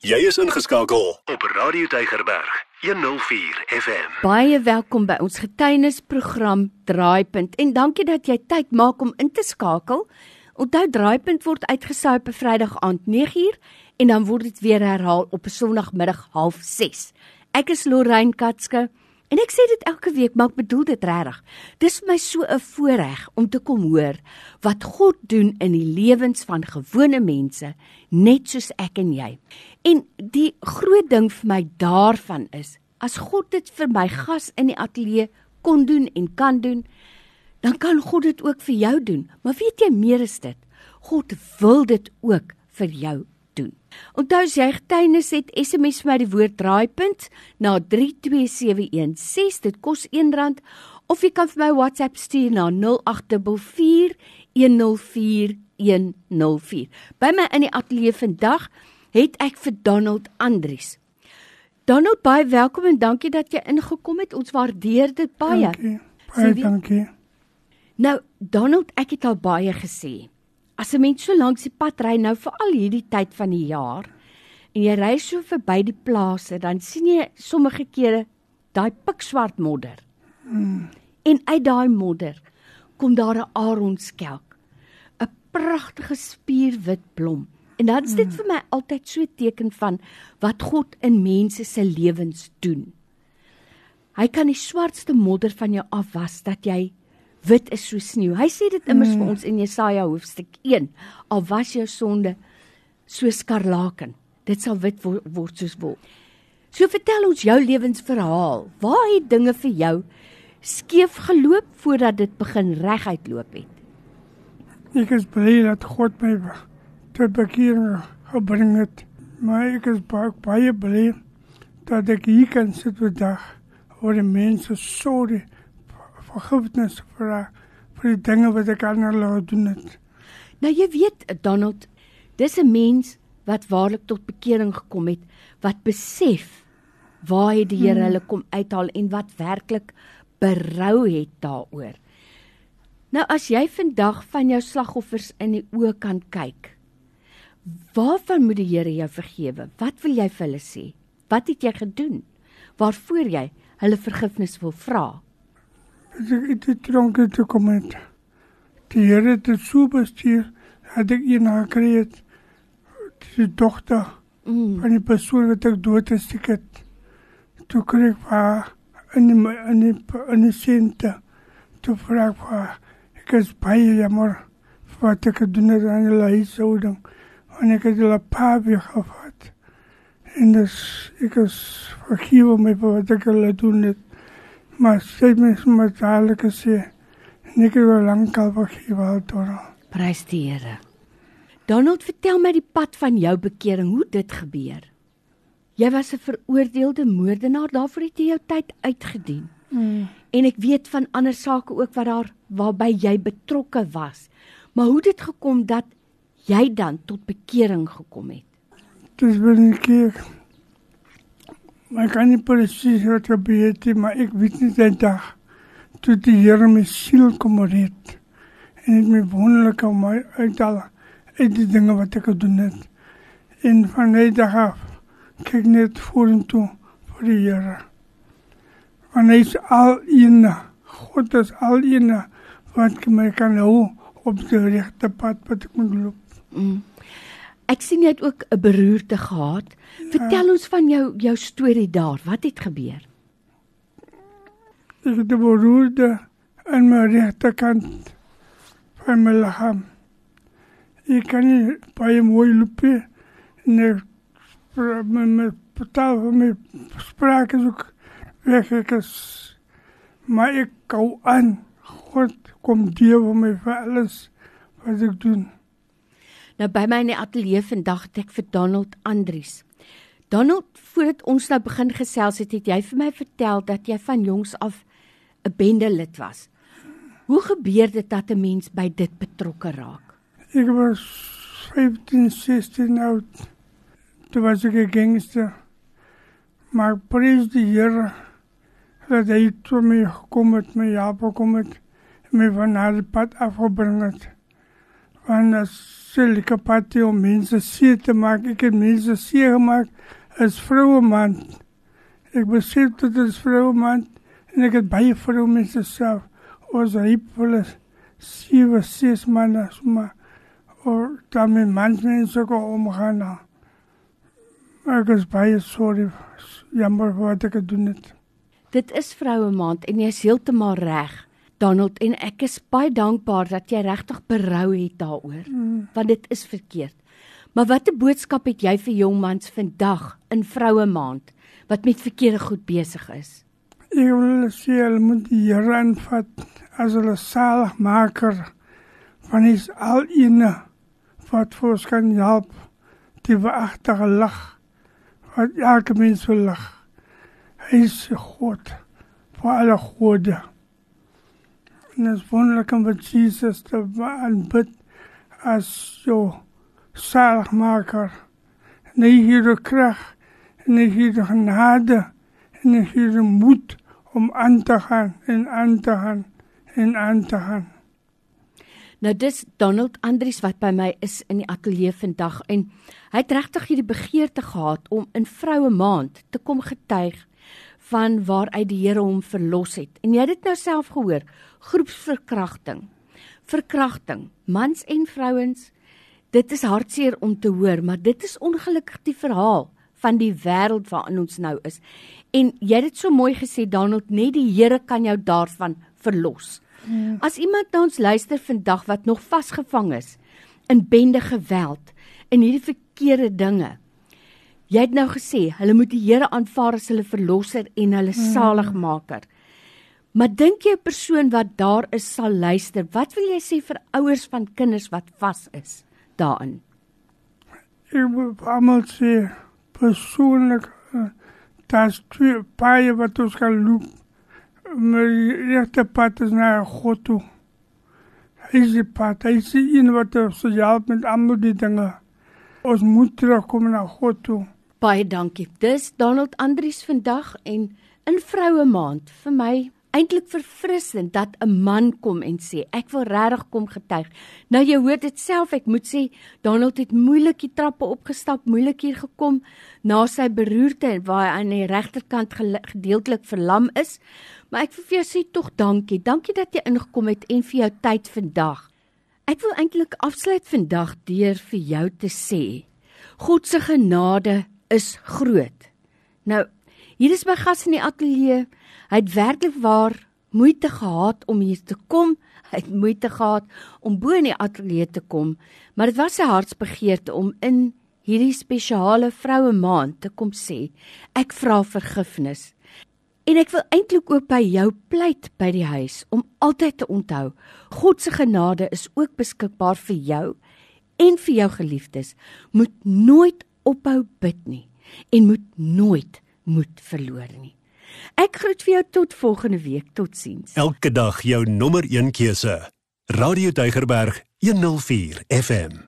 Jy is ingeskakel op Radio Deigerberg 104 FM. Baie welkom by ons getuienisprogram Draaipunt en dankie dat jy tyd maak om in te skakel. Onthou Draaipunt word uitgesaai op Vrydag aand 9uur en dan word dit weer herhaal op 'n Sondagmiddag 06:30. Ek is Lorraine Katske En ek sê dit elke week, maar ek bedoel dit regtig. Dis vir my so 'n voorreg om te kom hoor wat God doen in die lewens van gewone mense, net soos ek en jy. En die groot ding vir my daarvan is, as God dit vir my gas in die ateljee kon doen en kan doen, dan kan God dit ook vir jou doen. Maar weet jy meer is dit? God wil dit ook vir jou doen. Onthou as jy getuienis het, SMS vir my die woord draaipunt na 32716. Dit kos R1 of jy kan vir my WhatsApp stuur na 0824104104. By my in die ateljee vandag het ek vir Donald Andries. Donald, baie welkom en dankie dat jy ingekom het. Ons waardeer dit baie. Dankie. Baie dankie. Nou, Donald, ek het al baie gesê. As 'n mens so langs die pad ry nou vir al hierdie tyd van die jaar en jy ry so verby die plase, dan sien jy sommige kere daai pikswart modder. Mm. En uit daai modder kom daar 'n aronskelk, 'n pragtige spierwit blom. En dan is dit mm. vir my altyd so 'n teken van wat God in mense se lewens doen. Hy kan die swartste modder van jou afwas dat jy wit is so sneeu. Hy sê dit immers mm. vir ons in Jesaja hoofstuk 1. Al was jou sonde so skarlaken, dit sal wit wo word soos wol. So vertel ons jou lewensverhaal. Waar het dinge vir jou skeef geloop voordat dit begin reguit loop het? Ek is bly dat God my tot bekering gebring het. Maar ek is baie, baie bly dat ek hier kan sit vandag waar die mense so die vergifnis vra vir die dinge wat ek aan hulle gedoen het. Nou jy weet Donald, dis 'n mens wat waarlik tot bekering gekom het, wat besef waar hy die Here hmm. hulle kom uithaal en wat werklik berou het daaroor. Nou as jy vandag van jou slagoffers in die oë kan kyk, waarvan moet die Here jou vergewe? Wat wil jy vir hulle sê? Wat het jy gedoen? Waarvoor jy hulle vergifnis wil vra? As ek uit die tronk te kom het. Die Here het dit so bestuur dat ek een gekry het die dogter mm. van die persoon wat ek dood is het. Toe kry ek vir in die in die in die sente toe vra ek vir ek is baie jammer wat ek gedoen het aan die huishouding en ek het hulle pa weer gevat. En dus ek is vergewe my vir wat ek hulle doen het maar sê mens moet dadelik sê nik het al lank al vergewe al toe. Prys die Here. Donald, vertel my die pad van jou bekering, hoe dit gebeur. Jy was 'n veroordeelde moordenaar, daarvoor het jy jou tyd uitgedien. Mm. En ek weet van ander sake ook wat daar waarby jy betrokke was. Maar hoe dit gekom dat jy dan tot bekering gekom het? Dis binne kerk. Maar ik kan niet precies wat gebeurt, maar ik weet niet dat dag toen de Heer mijn ziel commoreert. En ik mijn wonderlijke mooi uithalen uit die dingen wat ik gedaan heb. En van die dag af kijk net voor en toe voor de Heer. Want hij is al in, God is al in wat mij kan houden op de rechte pad wat ik moet lopen. Mm. Ek sien jy het ook 'n beroerte gehad. Ja. Vertel ons van jou jou storie daar. Wat het gebeur? Ek het 'n beroerte aan my regterkant van my liggaam. Ek kan nie baie mooi loop nie. My my taal van my spraak is ook weg ek is. Maar ek gou aan. God kom deel van my vir alles wat ek doen. Nou by my in die ateljee vandag het ek vir Donald Andries. Donald, voordat ons nou begin gesels het, het jy vir my vertel dat jy van jongs af 'n bende lid was. Hoe gebeur dit dat 'n mens by dit betrokke raak? Ek was 15, 16 oud. Toe was ek 'n gangster. Maar prys die Here dat hy toe my gekom het, my Jaap gekom het, my van haar pad afgebring het van 'n silikapatie om mense seer te maak. Ek het mense seer gemaak as vroue man. Ek besef dit is vroue man en ek het baie vroue mense self. Ons het hulle sewe ses manne maar of dan met mense ook omgaan. Nou. Ek is baie sorry. Jammer wat ek gedoen het. Dit is vroue maand en jy is heeltemal reg. Donald en ek is baie dankbaar dat jy regtig berou het daaroor mm. want dit is verkeerd. Maar watter boodskap het jy vir jongmans vandag in vroue maand wat met verkeerde goed besig is? Ek wil sê hulle moet die Here aanvat as hulle saligmaker van is al inne wat vir ons kan help die wagtige lig wat elke mens wil lig. Hy is God vir alle gode en is wonderlik om met Jesus te aanbid as jou zaligmaker. En hy hier de kracht en hy hier de genade en hy hier de moed om aan te gaan en aan te gaan en aan te gaan. Nou dis Donald Andries wat by my is in die ateljee vandag en hy het regtig hierdie begeerte gehad om in vroue maand te kom getuig van waaruit die Here hom verlos het. En jy het dit nou self gehoor, groepsverkrachting. Verkrachting, mans en vrouens. Dit is hartseer om te hoor, maar dit is ongelukkig die verhaal van die wêreld waarin ons nou is. En jy het dit so mooi gesê Donald, net die Here kan jou daarvan verlos. Ja. As iemand na ons luister vandag wat nog vasgevang is in bende geweld, in hierdie verkeerde dinge, Jy het nou gesê hulle moet die Here aanvaar as hulle verlosser en hulle hmm. saligmaker. Maar dink jy 'n persoon wat daar is sal luister? Wat wil jy sê vir ouers van kinders wat vas is daarin? Ek wil almal sê persoonlik eh, dat twee paie wat ons kan loop. Maar die regte pad is naar God toe. Hy is die pad, hy is die een wat ons help met allemaal die dinge. Ons moet terugkom na God toe. Baie dankie. Dis Donald Andries vandag en in vroue maand vir my eintlik verfrissend dat 'n man kom en sê ek wil regtig kom getuig. Nou jy hoor dit self, ek moet sê Donald het moeilik die trappe opgestap, moeilik hier gekom na sy beroerte waar hy aan die regterkant gedeeltelik verlam is. Maar ek wil vir jou sê tog dankie. Dankie dat jy ingekom het en vir jou tyd vandag. Ek wil eintlik afsluit vandag deur vir jou te sê God se genade is groot. Nou, hier is my gas in die ateljee. Hy het werklik waar moeite gehad om hier te kom. Hy het moeite gehad om bo in die ateljee te kom, maar dit was sy hartsbegeerte om in hierdie spesiale vroue maand te kom sê, ek vra vergifnis. En ek wil eintlik ook by jou pleit by die huis om altyd te onthou, God se genade is ook beskikbaar vir jou en vir jou geliefdes. Moet nooit ophou bid nie en moet nooit moed verloor nie. Ek groet vir jou tot volgende week. Totsiens. Elke dag jou nommer 1 keuse. Radio Deugerberg 104 FM.